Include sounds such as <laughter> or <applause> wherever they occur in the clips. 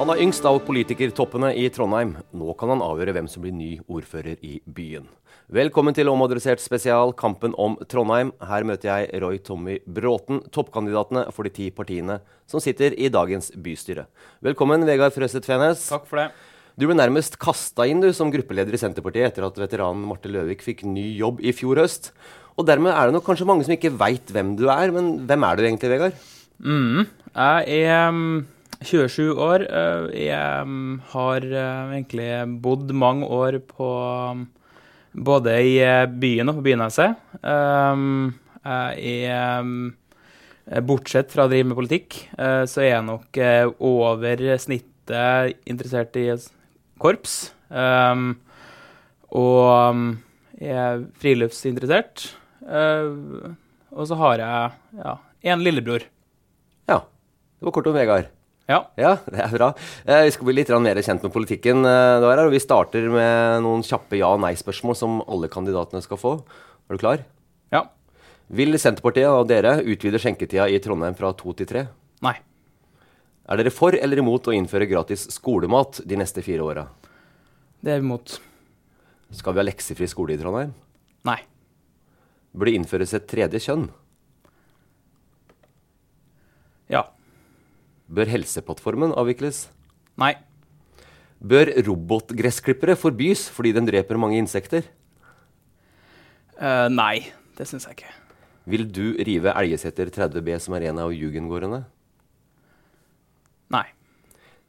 Han er yngst av politikertoppene i Trondheim. Nå kan han avgjøre hvem som blir ny ordfører i byen. Velkommen til Omadressert spesial, kampen om Trondheim. Her møter jeg Roy Tommy Bråten, toppkandidatene for de ti partiene som sitter i dagens bystyre. Velkommen, Vegard Frøseth Fenes. Takk for det. Du ble nærmest kasta inn du, som gruppeleder i Senterpartiet etter at veteranen Marte Løvik fikk ny jobb i fjor høst. Og dermed er det nok kanskje mange som ikke veit hvem du er, men hvem er du egentlig, Vegard? Mm. Jeg er um, 27 år. Jeg um, har uh, egentlig bodd mange år på um, både i uh, byen og på Byneset. Jeg Bortsett fra å drive med politikk, så er jeg nok over snittet interessert i korps. Og jeg er friluftsinteressert. Og så har jeg ja, en lillebror. Ja. Det var kort om Vegard. Ja. Ja, det er bra. Eh, vi skal bli litt mer kjent med politikken. eh, der, og Vi starter med noen kjappe ja- og nei-spørsmål som alle kandidatene skal få. Er du klar? Ja. Vil Senterpartiet og dere utvide skjenketida i Trondheim fra to til tre? Nei. Er dere for eller imot å innføre gratis skolemat de neste fire åra? Det er vi imot. Skal vi ha leksefri skole i Trondheim? Nei. Bør det innføres et tredje kjønn? Ja. Bør Helseplattformen avvikles? Nei. Bør robotgressklippere forbys fordi den dreper mange insekter? Uh, nei. Det syns jeg ikke. Vil du rive Elgeseter 30B, som er en av jugendgårdene? Nei.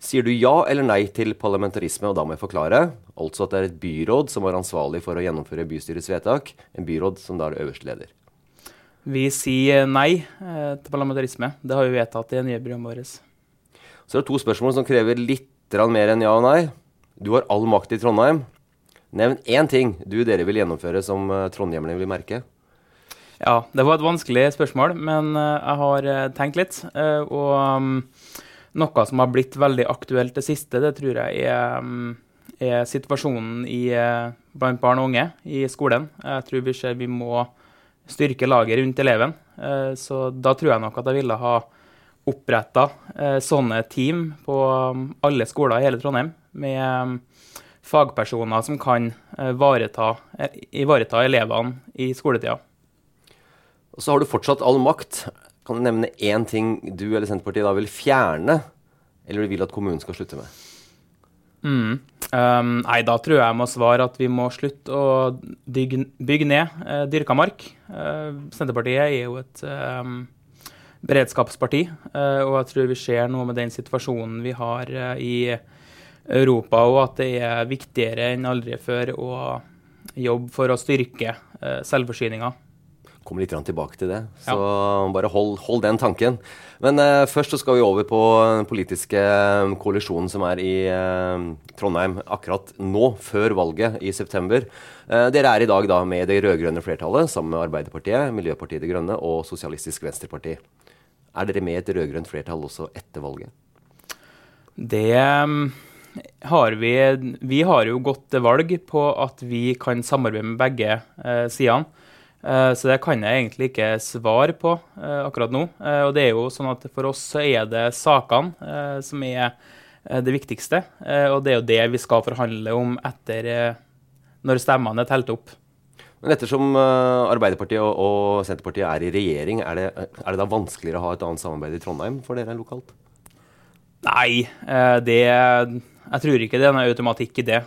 Sier du ja eller nei til parlamentarisme, og da må jeg forklare. Altså at det er et byråd som er ansvarlig for å gjennomføre bystyrets vedtak. En byråd som da er øverste leder. Vi sier nei eh, til parlamentarisme. Det har vi vedtatt i det nye programmet vårt. Så det er to spørsmål som krever litt mer enn ja og nei. Du har all makt i Trondheim. Nevn én ting du dere vil gjennomføre som eh, trondhjemmerne vil merke. Ja, det var et vanskelig spørsmål, men eh, jeg har eh, tenkt litt. og um, noe som har blitt veldig aktuelt det siste, det tror jeg er, um, er situasjonen i, blant barn og unge i skolen. Jeg tror vi ser vi må styrke laget rundt eleven. Så da tror jeg nok at jeg ville ha oppretta eh, sånne team på um, alle skoler i hele Trondheim, med um, fagpersoner som kan vareta, ivareta, eh, elevene i skoletida. Og så har du fortsatt all makt. Kan du nevne én ting du eller Senterpartiet da vil fjerne, eller du vil at kommunen skal slutte med? Mm. Um, nei, da tror jeg jeg må svare at vi må slutte å bygge, bygge ned uh, dyrka mark. Uh, Senterpartiet er jo et um, beredskapsparti, eh, og jeg tror vi ser noe med den situasjonen vi har eh, i Europa, og at det er viktigere enn aldri før å jobbe for å styrke eh, selvforsyninga. Kommer litt tilbake til det. Så ja. bare hold, hold, den tanken. Men uh, først så skal vi over på den politiske eh, koalisjonen som er i uh, Trondheim akkurat nå, før valget i september. Uh, dere er i dag da med det rød-grønne flertallet sammen med Arbeiderpartiet, Miljøpartiet De Grønne og Sosialistisk Venstreparti. Er dere med et rød-grønt flertall også etter valget? Det um, har vi. Vi har jo gått til valg på at vi kan samarbeide med begge sidene. Eh, så det kan jeg egentlig ikke svare på eh, akkurat nå. Eh, og det er jo sånn at For oss så er det sakene som er det viktigste. Og det er jo det vi skal forhandle om etter når stemmene er telt opp. Men ettersom Arbeiderpartiet og Senterpartiet er i regjering, er det, er det da vanskeligere å ha et annet samarbeid i Trondheim for dere lokalt? Nei, det jeg tror ikke det er noen automatikk i det.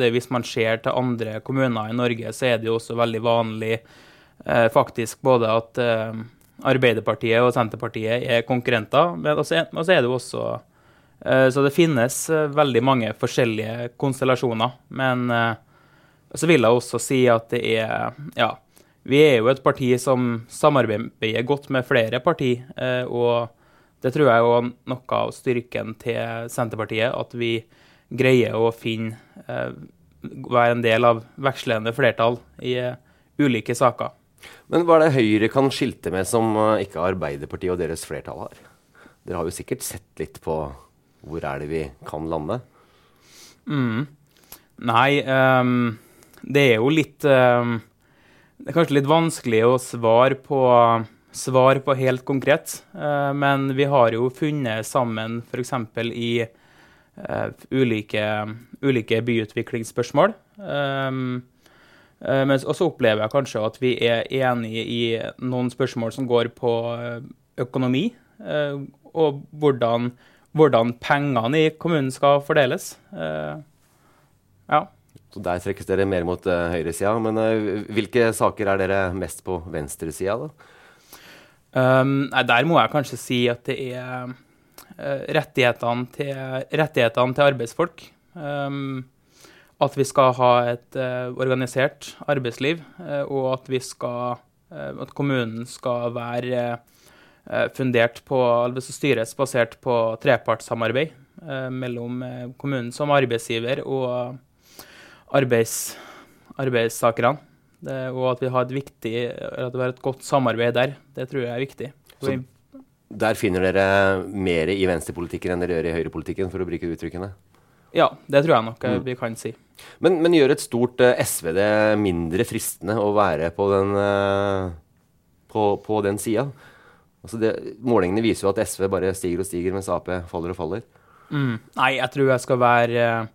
Det Hvis man ser til andre kommuner i Norge, så er det jo også veldig vanlig eh, faktisk både at eh, Arbeiderpartiet og Senterpartiet er konkurrenter, men også, også er det jo også eh, Så det finnes eh, veldig mange forskjellige konstellasjoner. Men eh, så vil jeg også si at det er Ja, vi er jo et parti som samarbeider godt med flere partier. Eh, og det tror jeg er noe av styrken til Senterpartiet, at vi greier å finne være en del av vekslende flertall i ulike saker. Men hva er det Høyre kan skilte med som eh, ikke Arbeiderpartiet og deres flertall har? Dere har jo sikkert sett litt på hvor er det vi kan lande? Mm. Nei, um, det er jo litt um, Det er kanskje litt vanskelig å svare på, svare på helt konkret. Uh, men vi har jo funnet sammen f.eks. i uh, ulike, ulike byutviklingsspørsmål. Um, Eh, men også opplever jeg kanskje at vi er enige i noen spørsmål som går på eh, økonomi, eh, og hvordan, hvordan pengene i kommunen skal fordeles. Ja. Så Der trekkes dere mer mot uh, høyresida. Men uh, hvilke saker er dere mest på venstresida, da? Um, der må jeg kanskje si at det er uh, rettighetene, til, rettighetene til arbeidsfolk. Um, at vi skal ha et uh, organisert arbeidsliv, og at, skal, at, kommunen skal være fundert på, altså styres basert på trepartssamarbeid mellom kommunen som arbeidsgiver og arbeids, arbeidstakerne. og at vi, har et viktig, at det er et godt samarbeid der. Det tror jeg er viktig. Så der finner dere mer i venstrepolitikken enn dere gjør i høyrepolitikken, for å bruke uttrykkene? Ja, det tror jeg nok mm. vi kan si. Men, men, gjør et stort uh, SV det mindre fristende å være på den, uh, på, på den sida? Altså målingene viser jo at SV bare stiger og stiger, mens Ap faller og faller. Mm. Nei, jeg tror jeg skal være uh,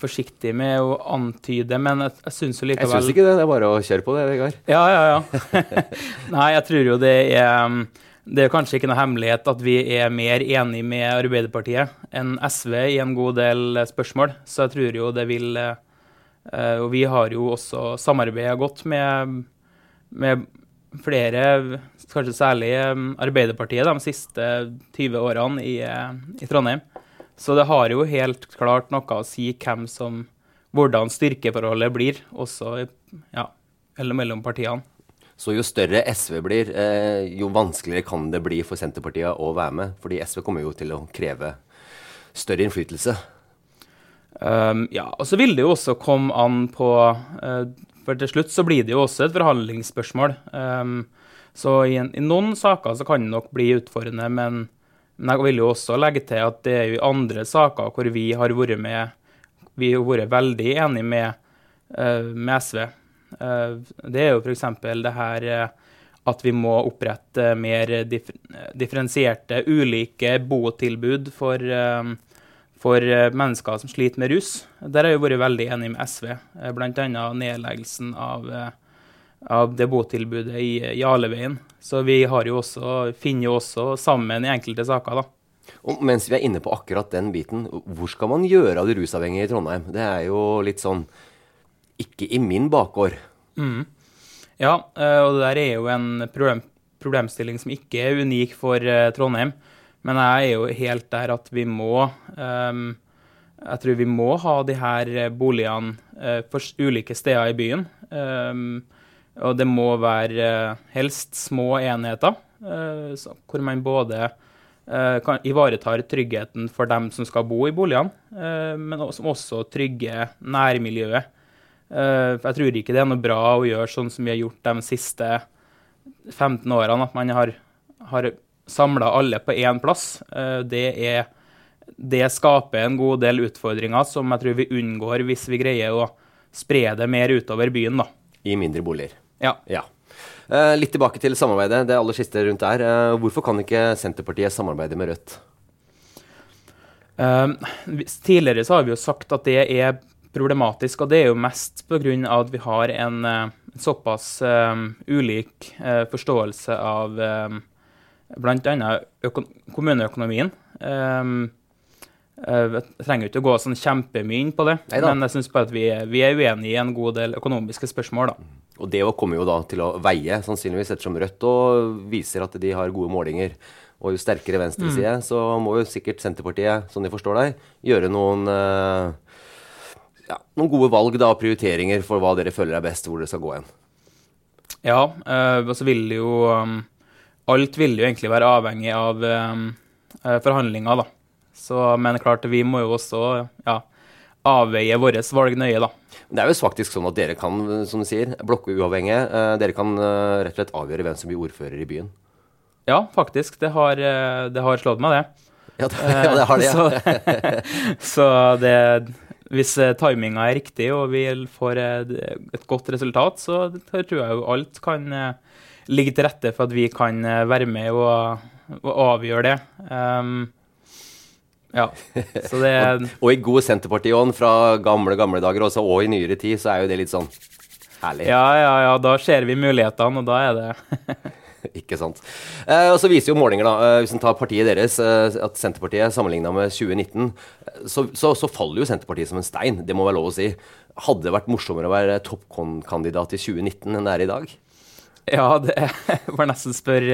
forsiktig med å antyde, men jeg, jeg syns jo likevel Jeg syns ikke det. Det er bare å kjøre på det, Vegard. Ja, ja, ja. <laughs> Nei, jeg tror jo det er um, det er kanskje ikke noe hemmelighet at vi er mer enig med Arbeiderpartiet enn SV i en god del spørsmål, så jeg tror jo det vil eh, Og vi har jo også samarbeida godt med, med, flere, kanskje særlig eh, Arbeiderpartiet, de siste 20 årene i, eh, i Trondheim. Så det har jo helt klart noe å si hvem som, hvordan styrkeforholdet blir, også ja, eller mellom partiene. Så jo større SV blir, eh, jo vanskeligere kan det bli for Senterpartiet å være med. Fordi SV kommer jo til å kreve større innflytelse. Um, ja, og så vil det jo også komme an på uh, For til slutt så blir det jo også et forhandlingsspørsmål. Um, så i, en, i, noen saker så kan det nok bli utfordrende, men, men, jeg vil jo også legge til at det er jo andre saker hvor vi har vært med Vi har vært veldig enige med, uh, med SV. Eh, det er jo f.eks. det her eh, at vi må opprette mer differensierte, ulike botilbud for, eh, for mennesker som sliter med rus. Der har jeg vært veldig enig med SV, bl.a. nedleggelsen av, av, det botilbudet i Jarleveien. Så vi jo også, finner jo også sammen i enkelte saker, da. Og mens vi er inne på akkurat den biten, hvor skal man gjøre av de rusavhengige i Trondheim? Det er jo litt sånn ikke i min bakgård. Mm. Ja, eh, og det der er jo en problem, problemstilling som ikke er unik for uh, Trondheim. Men jeg er jo helt der at vi må um, Jeg tror vi må ha de her boligene på ulike steder i byen. Um, Og det må være eh, helst små enheter, eh, hvor man både eh, ivaretar tryggheten for dem som skal bo i boligene, men også, trygger nærmiljøet. Jeg tror ikke det er noe bra å gjøre sånn som vi har gjort de siste 15 årene, at man har, har samla alle på én plass. Det, er, det skaper en god del utfordringer som jeg tror vi unngår hvis vi greier å spre det mer utover byen. da. I mindre boliger. Ja. Ja. Eh, litt tilbake til samarbeidet. Det aller siste rundt der. Eh, hvorfor kan ikke Senterpartiet samarbeide med Rødt? Um, tidligere så har vi jo sagt at det er problematisk, og det er jo mest pga. at vi har en eh, såpass um, ulik eh, forståelse av um, bl.a. Kommuneøkonomien. Um, jeg trenger ikke å gå sånn kjempemye inn på det, Neida. men jeg syns bare at vi vi er uenige i en god del økonomiske spørsmål. da. Og det kommer jo da til å veie, sannsynligvis ettersom Rødt og viser at de har gode målinger. Og jo sterkere venstreside, så må jo sikkert Senterpartiet, som de forstår deg, gjøre noen, eh, ja, noen gode valg da, og prioriteringer for hva dere føler er best, hvor det skal gå hen. Ja, eh, og så vil det jo um, Alt vil jo egentlig være avhengig av um, eh, forhandlinger, da. Så, men klart, vi må jo også ja, avveie våre valg nøye, da. Det er jo faktisk sånn at dere kan, som du sier, blokkuavhengige, eh, dere kan eh, rett og slett avgjøre hvem som blir ordfører i byen. Ja, faktisk. Det har, eh, det har slått meg, det. Ja, det, <laughs> ja, det har det. Ja. Så, <laughs> så det Hvis timinga er riktig og vi får et godt resultat, så tror jeg jo alt kan ligge til rette for at vi kan være med og, og avgjøre det. Um, ja, <laughs> så det Og i god Senterparti-ånd fra gamle, gamle dager også, og i nyere tid, så er jo det litt sånn herlig. Ja, ja, ja, da ser vi mulighetene, og da er det <laughs> Ikke sant. Eh, og så viser jo målinger, da, eh, hvis en tar partiet deres, eh, at Senterpartiet sammenligna med 2019, eh, så, så, så faller jo Senterpartiet som en stein. Det må være lov å si. Hadde det vært morsommere å være toppkandidat i 2019 enn det er i dag? Ja, det <laughs> var nesten spør,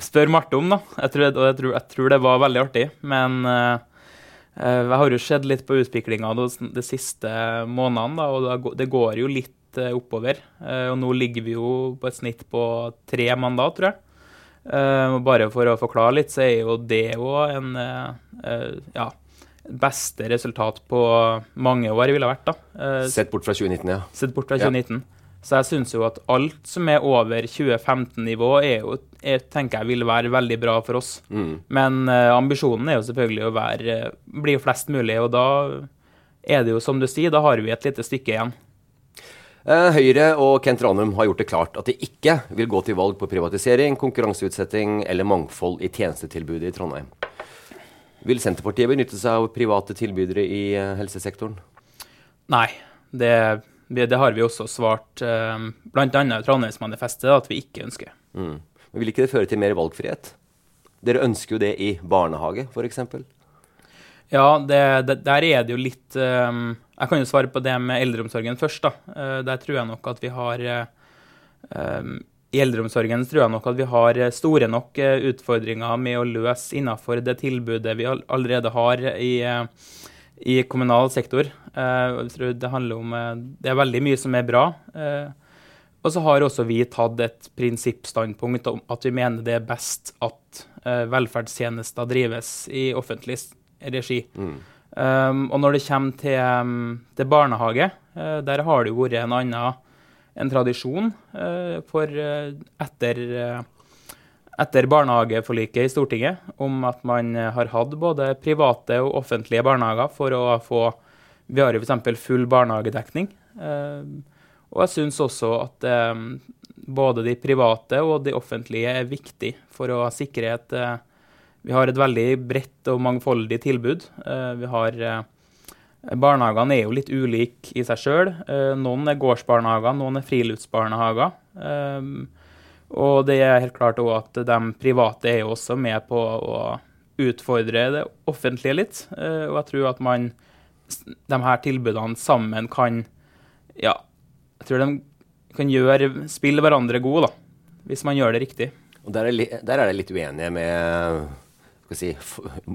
spør Marte om, da. Jeg tror, og jeg tror, jeg tror det var veldig artig. Men eh, jeg har jo sett litt på utviklinga de, siste månedene, og det går- jo litt eh, oppover. Eh, og nå ligger vi jo på et snitt på tre mandat, tror jeg. Eh, bare for å forklare litt, så er jo det òg en eh, eh, ja, beste resultat på mange år ville vært. da. Eh, Sett bort fra 2019, ja. Sett bort fra Ja. 2019. Så jeg syns jo at alt som er over 2015-nivå, er jo, jeg tenker jeg vil være veldig bra for oss. Men uh, ambisjonen er jo selvfølgelig å være, bli flest mulig, og da er det jo som du sier, da har vi et lite stykke igjen. Eh, Høyre og Kent Ranum har gjort det klart at de ikke vil gå til valg på privatisering, konkurranseutsetting eller mangfold i tjenestetilbudet i Trondheim. Vil Senterpartiet benytte seg av private tilbydere i eh, helsesektoren? Nei, det, det har vi også svart, eh, bl.a. i Trondheimsmanifestet, at vi ikke ønsker. Mm. Men Vil ikke det føre til mer valgfrihet? Dere ønsker jo det i barnehage, f.eks. Ja, det, det, der er det jo litt um, Jeg kan jo svare på det med eldreomsorgen først. da. Uh, der tror jeg nok at vi har eh, I eldreomsorgen tror jeg nok at vi har store nok utfordringer med å løse innenfor det tilbudet vi all allerede har i, i kommunal sektor. Eh, jeg tror det handler om eh, Det er veldig mye som er bra. eh, og så har også vi tatt et prinsippstandpunkt om at vi mener det er best at velferdstjenester drives i offentlig regi. regi. Um, og når det kommer til, um, til barnehage, eh, der har det jo vært en annen en tradisjon for etter, etter barnehageforliket i Stortinget om at man har hatt både private og offentlige barnehager for å få Vi har jo f.eks. full barnehagedekning. Eh, og jeg syns også at eh, både de private og de offentlige er viktig for å sikre et eh, Vi har et veldig bredt og mangfoldig tilbud. Vi har eh, Barnehagene er jo litt ulike i seg sjøl. noen er gårdsbarnehager, noen er friluftsbarnehager. Og det er helt klart også at de private er jo også med på å utfordre det offentlige litt. Eh, og jeg tror at man de her tilbudene sammen kan Ja, jeg tror de kan gjøre spille hverandre gode, da. Hvis man gjør det riktig. Og der er, der er det litt uenige med si,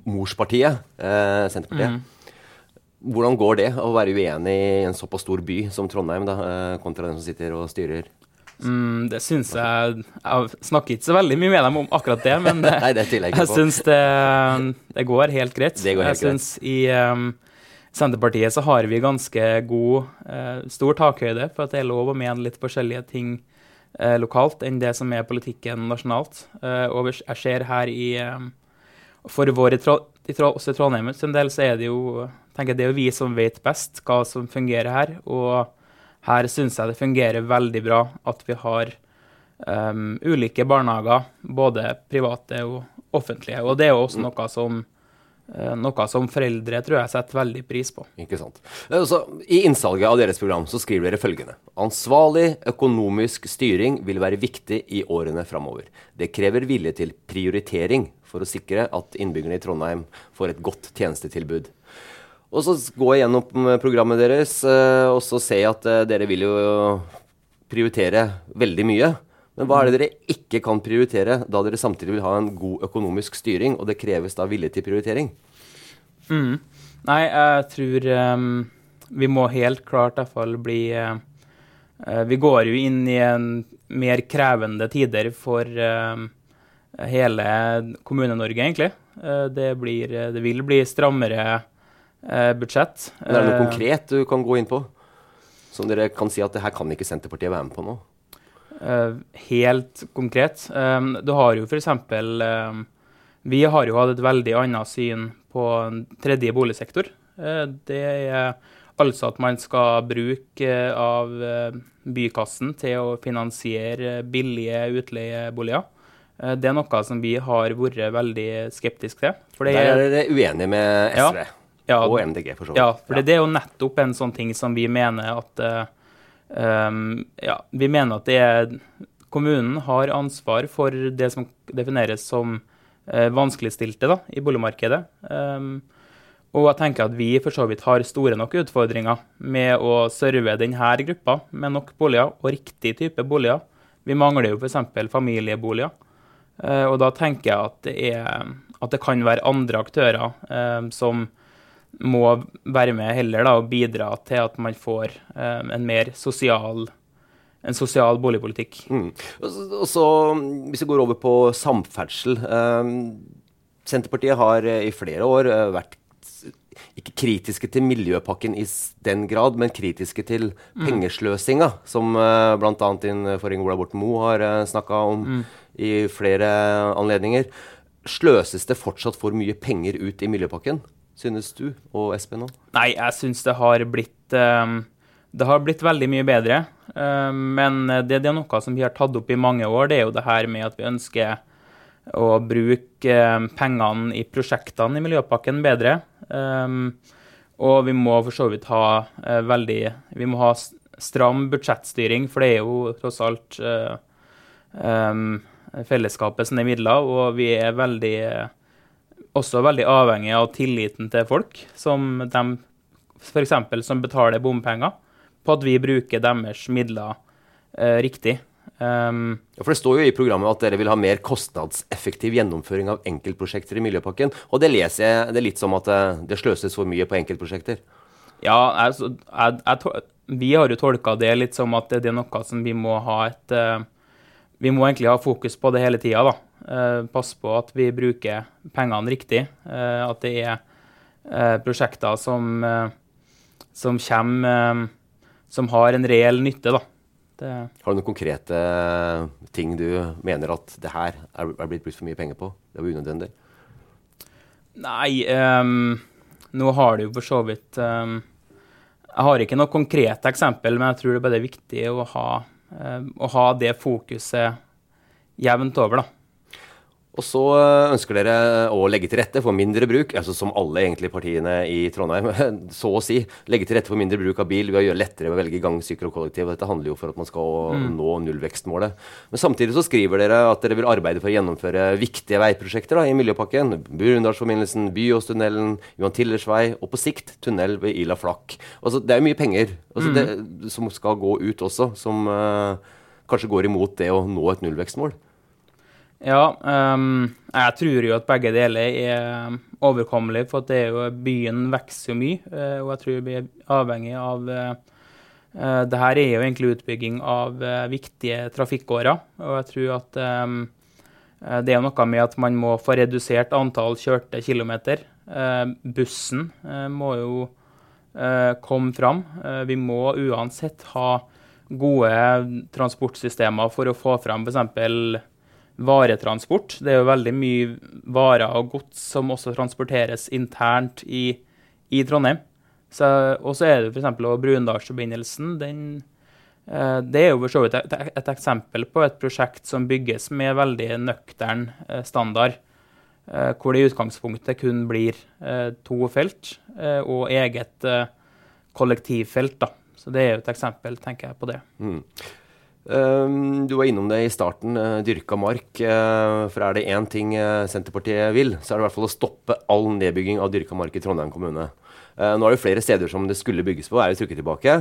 morspartiet, eh, Senterpartiet. Hvordan går det å være uenig i en såpass stor by som Trondheim, da, eh, kontra den som sitter og styrer? Mm, det syns jeg Jeg snakker ikke så veldig mye med dem om akkurat det, men det, <laughs> Nei, det jeg jeg syns det, det går helt greit. Går helt jeg syns i um, Senterpartiet så har vi ganske god, uh, stor takhøyde for at det er lov å mene litt forskjellige ting uh, lokalt enn det som er politikken nasjonalt. Uh, og jeg ser her i um, For vår i Tro- i Tro- også i Trondheim sin del så er det jo tenker jeg det er jo vi som vet best hva som fungerer her. Og her syns jeg det fungerer veldig bra at vi har um, ulike barnehager, både private og offentlige. Og det er også noe som, eh, noe som foreldre tror jeg setter veldig pris på. Ikke sant. Eh, Så, I innsalget av deres program så skriver dere følgende. Ansvarlig økonomisk styring vil være viktig i årene framover. Det krever vilje til prioritering for å sikre at innbyggerne i Trondheim får et godt tjenestetilbud. Og så går jeg gjennom programmet deres, eh, og så ser jeg at eh, dere vil jo prioritere veldig mye. Men hva er det dere ikke kan prioritere, da dere samtidig vil ha en god økonomisk styring, og det kreves da vilje til prioritering? Mm. Nei, jeg tror um, vi må helt klart i hvert fall bli uh, Vi går jo inn i en mer krevende tider for uh, hele Kommune-Norge, egentlig. Uh, det, blir, det vil bli strammere uh, budsjett. Men er det noe Uh, konkret du kan gå inn på? Som dere kan si at det her kan ikke Senterpartiet være med på nå? Eh, helt konkret. Um, du har jo f.eks. Um, vi har jo hatt et veldig annet syn på en tredje boligsektor. Eh, det er altså at man skal bruke eh, av eh, bykassen til å finansiere billige utleieboliger. Eh, det er noe som vi har vært veldig skeptiske til. For det Der er- er dere uenige med SV Ja, og MDG, for så vidt. ja, for det er jo nettopp en sånn ting som vi mener at um, Ja, vi mener at det er Kommunen har ansvar for det som defineres som uh, vanskeligstilte da, i boligmarkedet. Um, og jeg tenker at vi for så vidt har store nok utfordringer med å serve denne gruppa med nok boliger, og riktig type boliger. Vi mangler jo f.eks. familieboliger. Eh, og da tenker jeg at det, er, at det kan være andre aktører eh, som må være med heller da, og bidra til at man får um, en mer sosial, en sosial boligpolitikk. Mm. Og så, hvis vi går over på samferdsel eh, Senterpartiet har eh, i flere år vært ikke kritiske til miljøpakken i den grad, men kritiske til pengesløsinga, som uh, bl.a. din forgjenger Ola Borten Moe har uh, snakka om i flere anledninger. Sløses det fortsatt for mye penger ut i miljøpakken, synes du og Espen nå? Nei, jeg syns det har blitt um, Det har blitt veldig mye bedre. Um, men det, det er noe som vi har tatt opp i mange år. Det er jo det her med at vi ønsker å bruke um, pengene i prosjektene i Miljøpakken bedre. Og vi må for så vidt ha uh, veldig Vi må ha stram budsjettstyring, for det er jo tross alt uh, um, fellesskapet sine midler, og vi er veldig eh, også veldig avhengig av tilliten til folk, som de f.eks. som betaler bompenger, på at vi bruker deres midler eh, riktig. Um, Ja, for Det står jo i programmet at dere vil ha mer kostnadseffektiv gjennomføring av enkeltprosjekter i Miljøpakken. Og det leser jeg det er litt som at eh, det sløses for mye på enkeltprosjekter. Ja, altså, jeg, jeg, vi har jo tolka det litt som at det er noe som vi må ha et uh, Vi må egentlig ha fokus på det hele tida, da. Eh, passe på at vi bruker pengene riktig. eh, at det er eh, prosjekter som, som kommer Som har en reell nytte, da. Det, Har du noen konkrete ting du mener at det her er, er blitt brukt for mye penger på? Det var unødvendig. Nei, um, nå har det jo for så vidt um, Jeg har ikke noe konkret eksempel, men jeg tror det er viktig å ha, um, å ha det fokuset jevnt over, da. Og så eh, ønsker dere å legge til rette for mindre bruk, altså som alle egentlig partiene i Trondheim, <laughs> så å si. Legge til rette for mindre bruk av bil ved å gjøre lettere lettere å velge gang, sykkel og kollektiv. Dette handler jo for at man skal nå nullvekstmålet. Men samtidig så skriver dere at dere vil arbeide for å gjennomføre viktige veiprosjekter da, i Miljøpakken. Burundalsforbindelsen, Byåstunnelen, Johan Tillers vei, og på sikt tunnel ved Ila Flakk. Altså, det er jo mye penger altså, det, som skal gå ut også, som uh, kanskje går imot det å nå et nullvekstmål. Ja, um, jeg tror jo at begge deler er overkommelig, for at jo, byen vokser jo mye. eh, og jeg tror vi er avhengig av, Uh, det her er jo egentlig utbygging av uh, viktige trafikkårer. Og jeg tror at um, det er noe med at man må få redusert antall kjørte kilometer. Uh, bussen må jo komme fram. vi må uansett ha gode transportsystemer for å få fram f.eks. varetransport. Det er jo veldig mye varer og gods som også transporteres internt i, i Trondheim. Og så er det f.eks. Brundalsforbindelsen. Eh, det er jo for så vidt et, et, eksempel på et prosjekt som bygges med veldig nøktern eh, standard. Eh, hvor det i utgangspunktet kun blir to felt og eget kollektivfelt. Da. Så det er jo et eksempel, tenker jeg, på det. Mm. Um, du var innom det i starten, uh, dyrka mark. Uh, for er det én ting uh, Senterpartiet vil, så er det i hvert fall å stoppe all nedbygging av dyrka mark i Trondheim kommune. Nå er det flere steder som det skulle bygges på, er jo trukket tilbake.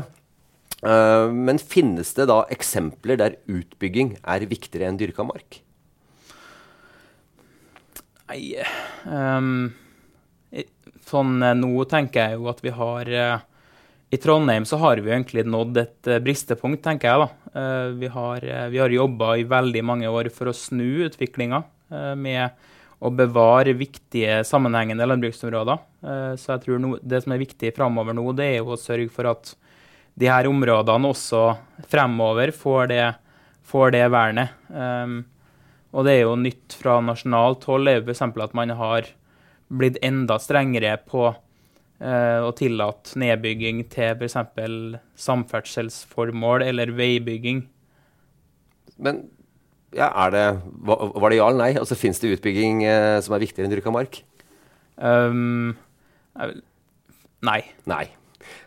Men finnes det da eksempler der utbygging er viktigere enn dyrka mark? Nei um, Sånn nå tenker jeg jo at vi har I Trondheim så har vi egentlig nådd et bristepunkt, tenker jeg. da. Vi har, vi har jobba i veldig mange år for å snu utviklinga med å bevare viktige sammenhengende landbruksområder. Eh, så jeg tror no, det som er viktig framover nå, det er jo å sørge for at de her områdene også fremover får det, får det vernet. Og det er jo nytt fra nasjonalt hold er jo f.eks. at man har blitt enda strengere på uh, å tillate nedbygging til f.eks. samferdselsformål eller veibygging. Men ja, er det, var det ja eller nei? Altså, Fins det utbygging eh, som er viktigere enn dyrka mark? Um, nei. Nei.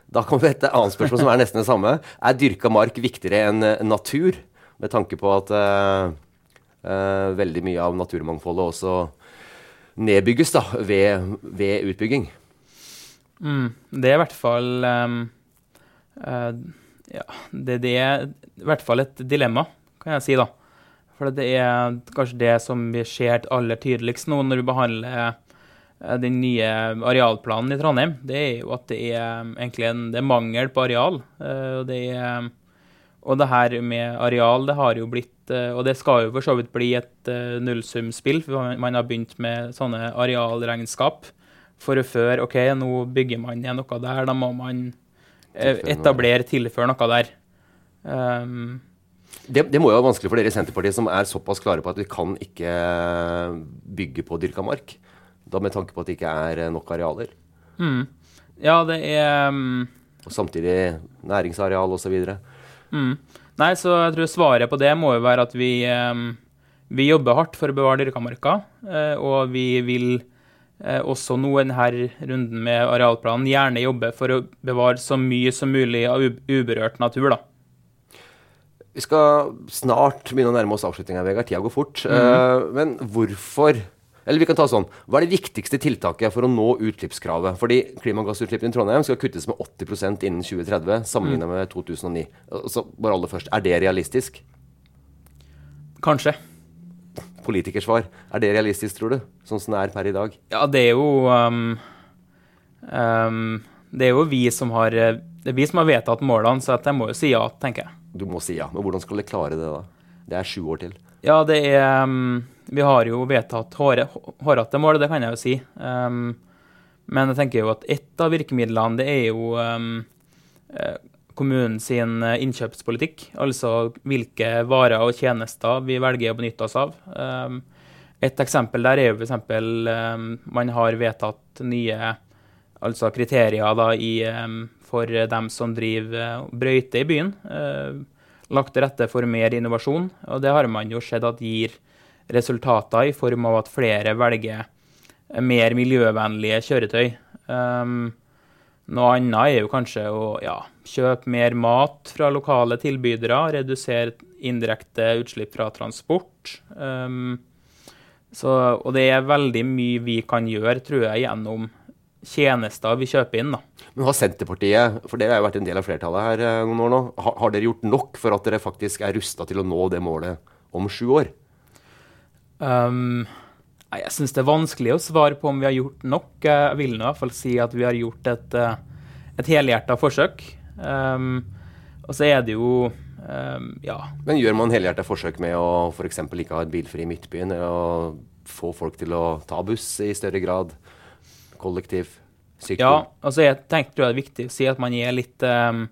Da kommer vi til et annet spørsmål som er nesten det samme. <laughs> Er dyrka mark viktigere enn uh, natur? Med tanke på at eh, eh, veldig mye av naturmangfoldet også nedbygges da, ved, ved utbygging. Mm, det er i hvert fall um, ja, det, det, er i hvert fall et dilemma, kan jeg si, da. For det er kanskje det som vi ser aller tydeligst nå når vi behandler eh, den nye arealplanen i Trondheim. Det er jo at det er eh, egentlig en, det er mangel på areal. Uh, det, er, og det her med areal, det har jo blitt Og det skal jo for så vidt bli et nullsumspill, for man har begynt med sånne arealregnskap for å føre OK, nå bygger man igjen noe der, da må man etablere, tilføre noe der. Um, det, det, må jo være vanskelig for dere i Senterpartiet, som er såpass klare på at vi kan ikke bygge på dyrka mark. Da med tanke på at det ikke er nok arealer. Mm. Ja, det er um... Og samtidig næringsareal osv. Mm. Nei, så jeg tror svaret på det må jo være at vi, um, vi jobber hardt for å bevare dyrka marka, og vi vil også nå denne runden med arealplanen gjerne jobbe for å bevare så mye som mulig av uberørt natur. da. Vi skal snart begynne å nærme oss avslutninga, Vegard. Tida går fort. Mm. Uh, men hvorfor Eller vi kan ta sånn. Hva er det viktigste tiltaket for å nå utslippskravet? Fordi klimagassutslippene i Trondheim skal kuttes med 80% innen 2030 sammenlignet mm. med 2009. Så bare aller først, er det realistisk? Kanskje. Politikersvar. Er det realistisk, tror du? Sånn som det er per i dag? Ja, det er jo um, um, Det er jo vi som har Det er vi som har vedtatt målene, så jeg må jo si ja, tenker jeg. Du må si ja. Men hvordan skal dere klare det, da? Det er sju år til. Ja, det er um, Vi har jo vedtatt hårete mål, det kan jeg jo si. Um, men jeg tenker jo at ett av virkemidlene, det er jo um, kommunen sin innkjøpspolitikk. Altså hvilke varer og tjenester vi velger å benytte oss av. Um, et eksempel der er jo f.eks. Um, man har vedtatt nye altså kriterier da, i um, for dem som driver eh, brøyte i byen. Eh, lagt til rette for mer innovasjon, og det har man jo sett at gir resultater i form av at flere velger mer miljøvennlige kjøretøy. Um, noe annet er jo kanskje å ja, kjøpe mer mat fra lokale tilbydere, redusere indirekte utslipp fra transport. Um, så, og det er veldig mye vi kan gjøre, tror jeg, gjennom tjenester vi kjøper inn. da. Men har Senterpartiet, for dere har jo vært en del av flertallet her eh, noen år nå, har, har dere gjort nok for at dere faktisk er rusta til å nå det målet om sju år? Um, jeg syns det er vanskelig å svare på om vi har gjort nok. Jeg vil nå i hvert fall si at vi har gjort et, eh, et helhjerta forsøk. Um, og så er det jo um, Ja. Men gjør man helhjertet forsøk med å f.eks. ikke ha et bilfri Midtbyen, eller å få folk til å ta buss i større grad? Kollektiv? Sykkel? Ja, altså jeg tenker det er viktig å si at man er litt um,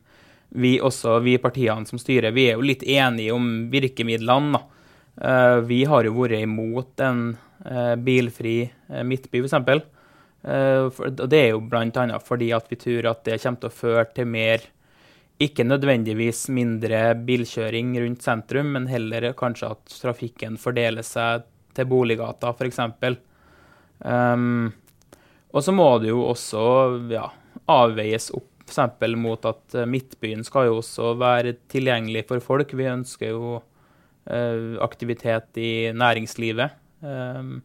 Vi også, vi partiene som styrer, vi er jo litt enige om virkemidlene. da. Uh, vi har jo vært imot en bilfri uh, Midtby, f.eks. Uh, og det er jo bl.a. fordi at vi tror at det kommer til å føre til mer ikke nødvendigvis mindre bilkjøring rundt sentrum, men heller kanskje at trafikken fordeler seg til Boliggata, f.eks. Um, og så må det jo også ja, avveies opp f.eks. mot at Midtbyen skal jo også være tilgjengelig for folk. Vi ønsker jo uh, aktivitet i næringslivet. Um,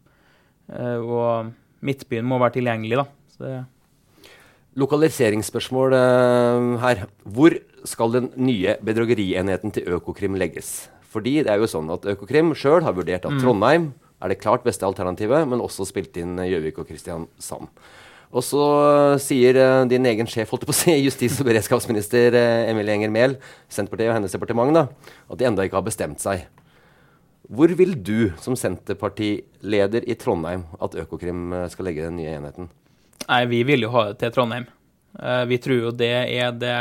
uh, og Midtbyen må være tilgjengelig, da. Så Lokaliseringsspørsmål uh, her. Hvor skal den nye bedragerienheten til Økokrim legges? Fordi det er jo sånn at Økokrim sjøl har vurdert at Trondheim er det klart beste alternativet, men også spilt inn Gjøvik og Kristiansand. Og så sier uh, din egen sjef, holdt jeg på å si, <laughs> justis- og beredskapsminister Emilie Enger Mehl, Senterpartiet og hennes departement, da, at de enda ikke har bestemt seg. Hvor vil du som Senterpartileder i Trondheim at Økokrim uh, skal legge den nye enheten? Nei, vi vil jo ha det til Trondheim. Eh, vi tror jo det er det,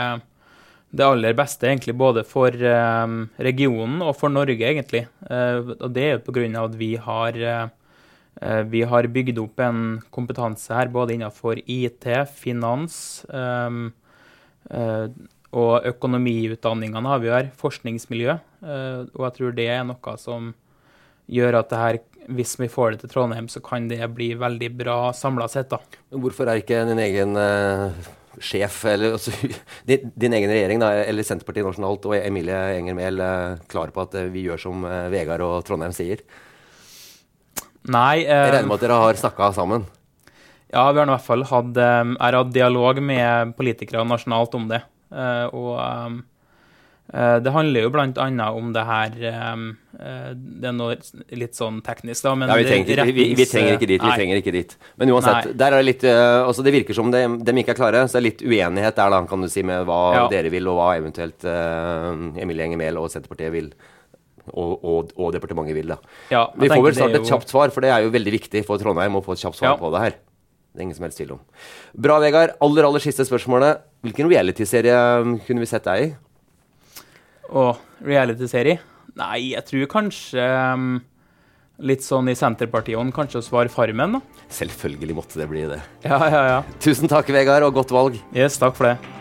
det aller beste, egentlig, både for eh, regionen og for Norge, egentlig. Eh, og det er jo pga. at vi har, eh, vi har bygd opp en kompetanse her, både innenfor IT, finans eh, eh, og økonomiutdanningene har vi jo her, forskningsmiljø. Eh, og jeg tror det er noe som gjør at det her, hvis vi får det til Trondheim, så kan det bli veldig bra samla sett. da. Hvorfor er ikke din egen uh sjef, eller altså, <laughs> din, din egen regjering, da, eller Senterpartiet nasjonalt og Emilie Enger Mehl eh, klar på at eh, vi gjør som Vegard og Trondheim sier? Nei, Jeg eh, regner med at dere har snakka sammen? ja, vi har i hvert fall hatt, jeg hatt dialog med politikere nasjonalt om det. Og det handler jo bl.a. om det her eh, eh, Det er noe litt sånn teknisk, da. Men Ja, vi, trenger, vi, vi, trenger ikke dit. vi Nei. trenger ikke dit. Men uansett, Nei. der er det litt eh, altså Det virker som de, de ikke er klare, så det er litt uenighet der, da, kan du si, med hva Ja. dere vil, og hva eventuelt uh, Emilie Enger Mehl og Senterpartiet vil. Og, og, og departementet vil, da. Ja, Vi får vel snart et kjapt svar, for det er jo veldig viktig for Trondheim å få et kjapt svar på det her. Det er ingen som helst tvil om. Bra, Vegard. Aller, aller siste spørsmålet. Hvilken realityserie kunne vi sett deg i? Og reality-serie? Nei, jeg tror kanskje um, litt sånn i Senterpartiet-ånd, kanskje å svare Farmen, da. Selvfølgelig måtte det bli det. Ja, ja, ja. Tusen takk, Vegard, og godt valg. Yes, takk for det.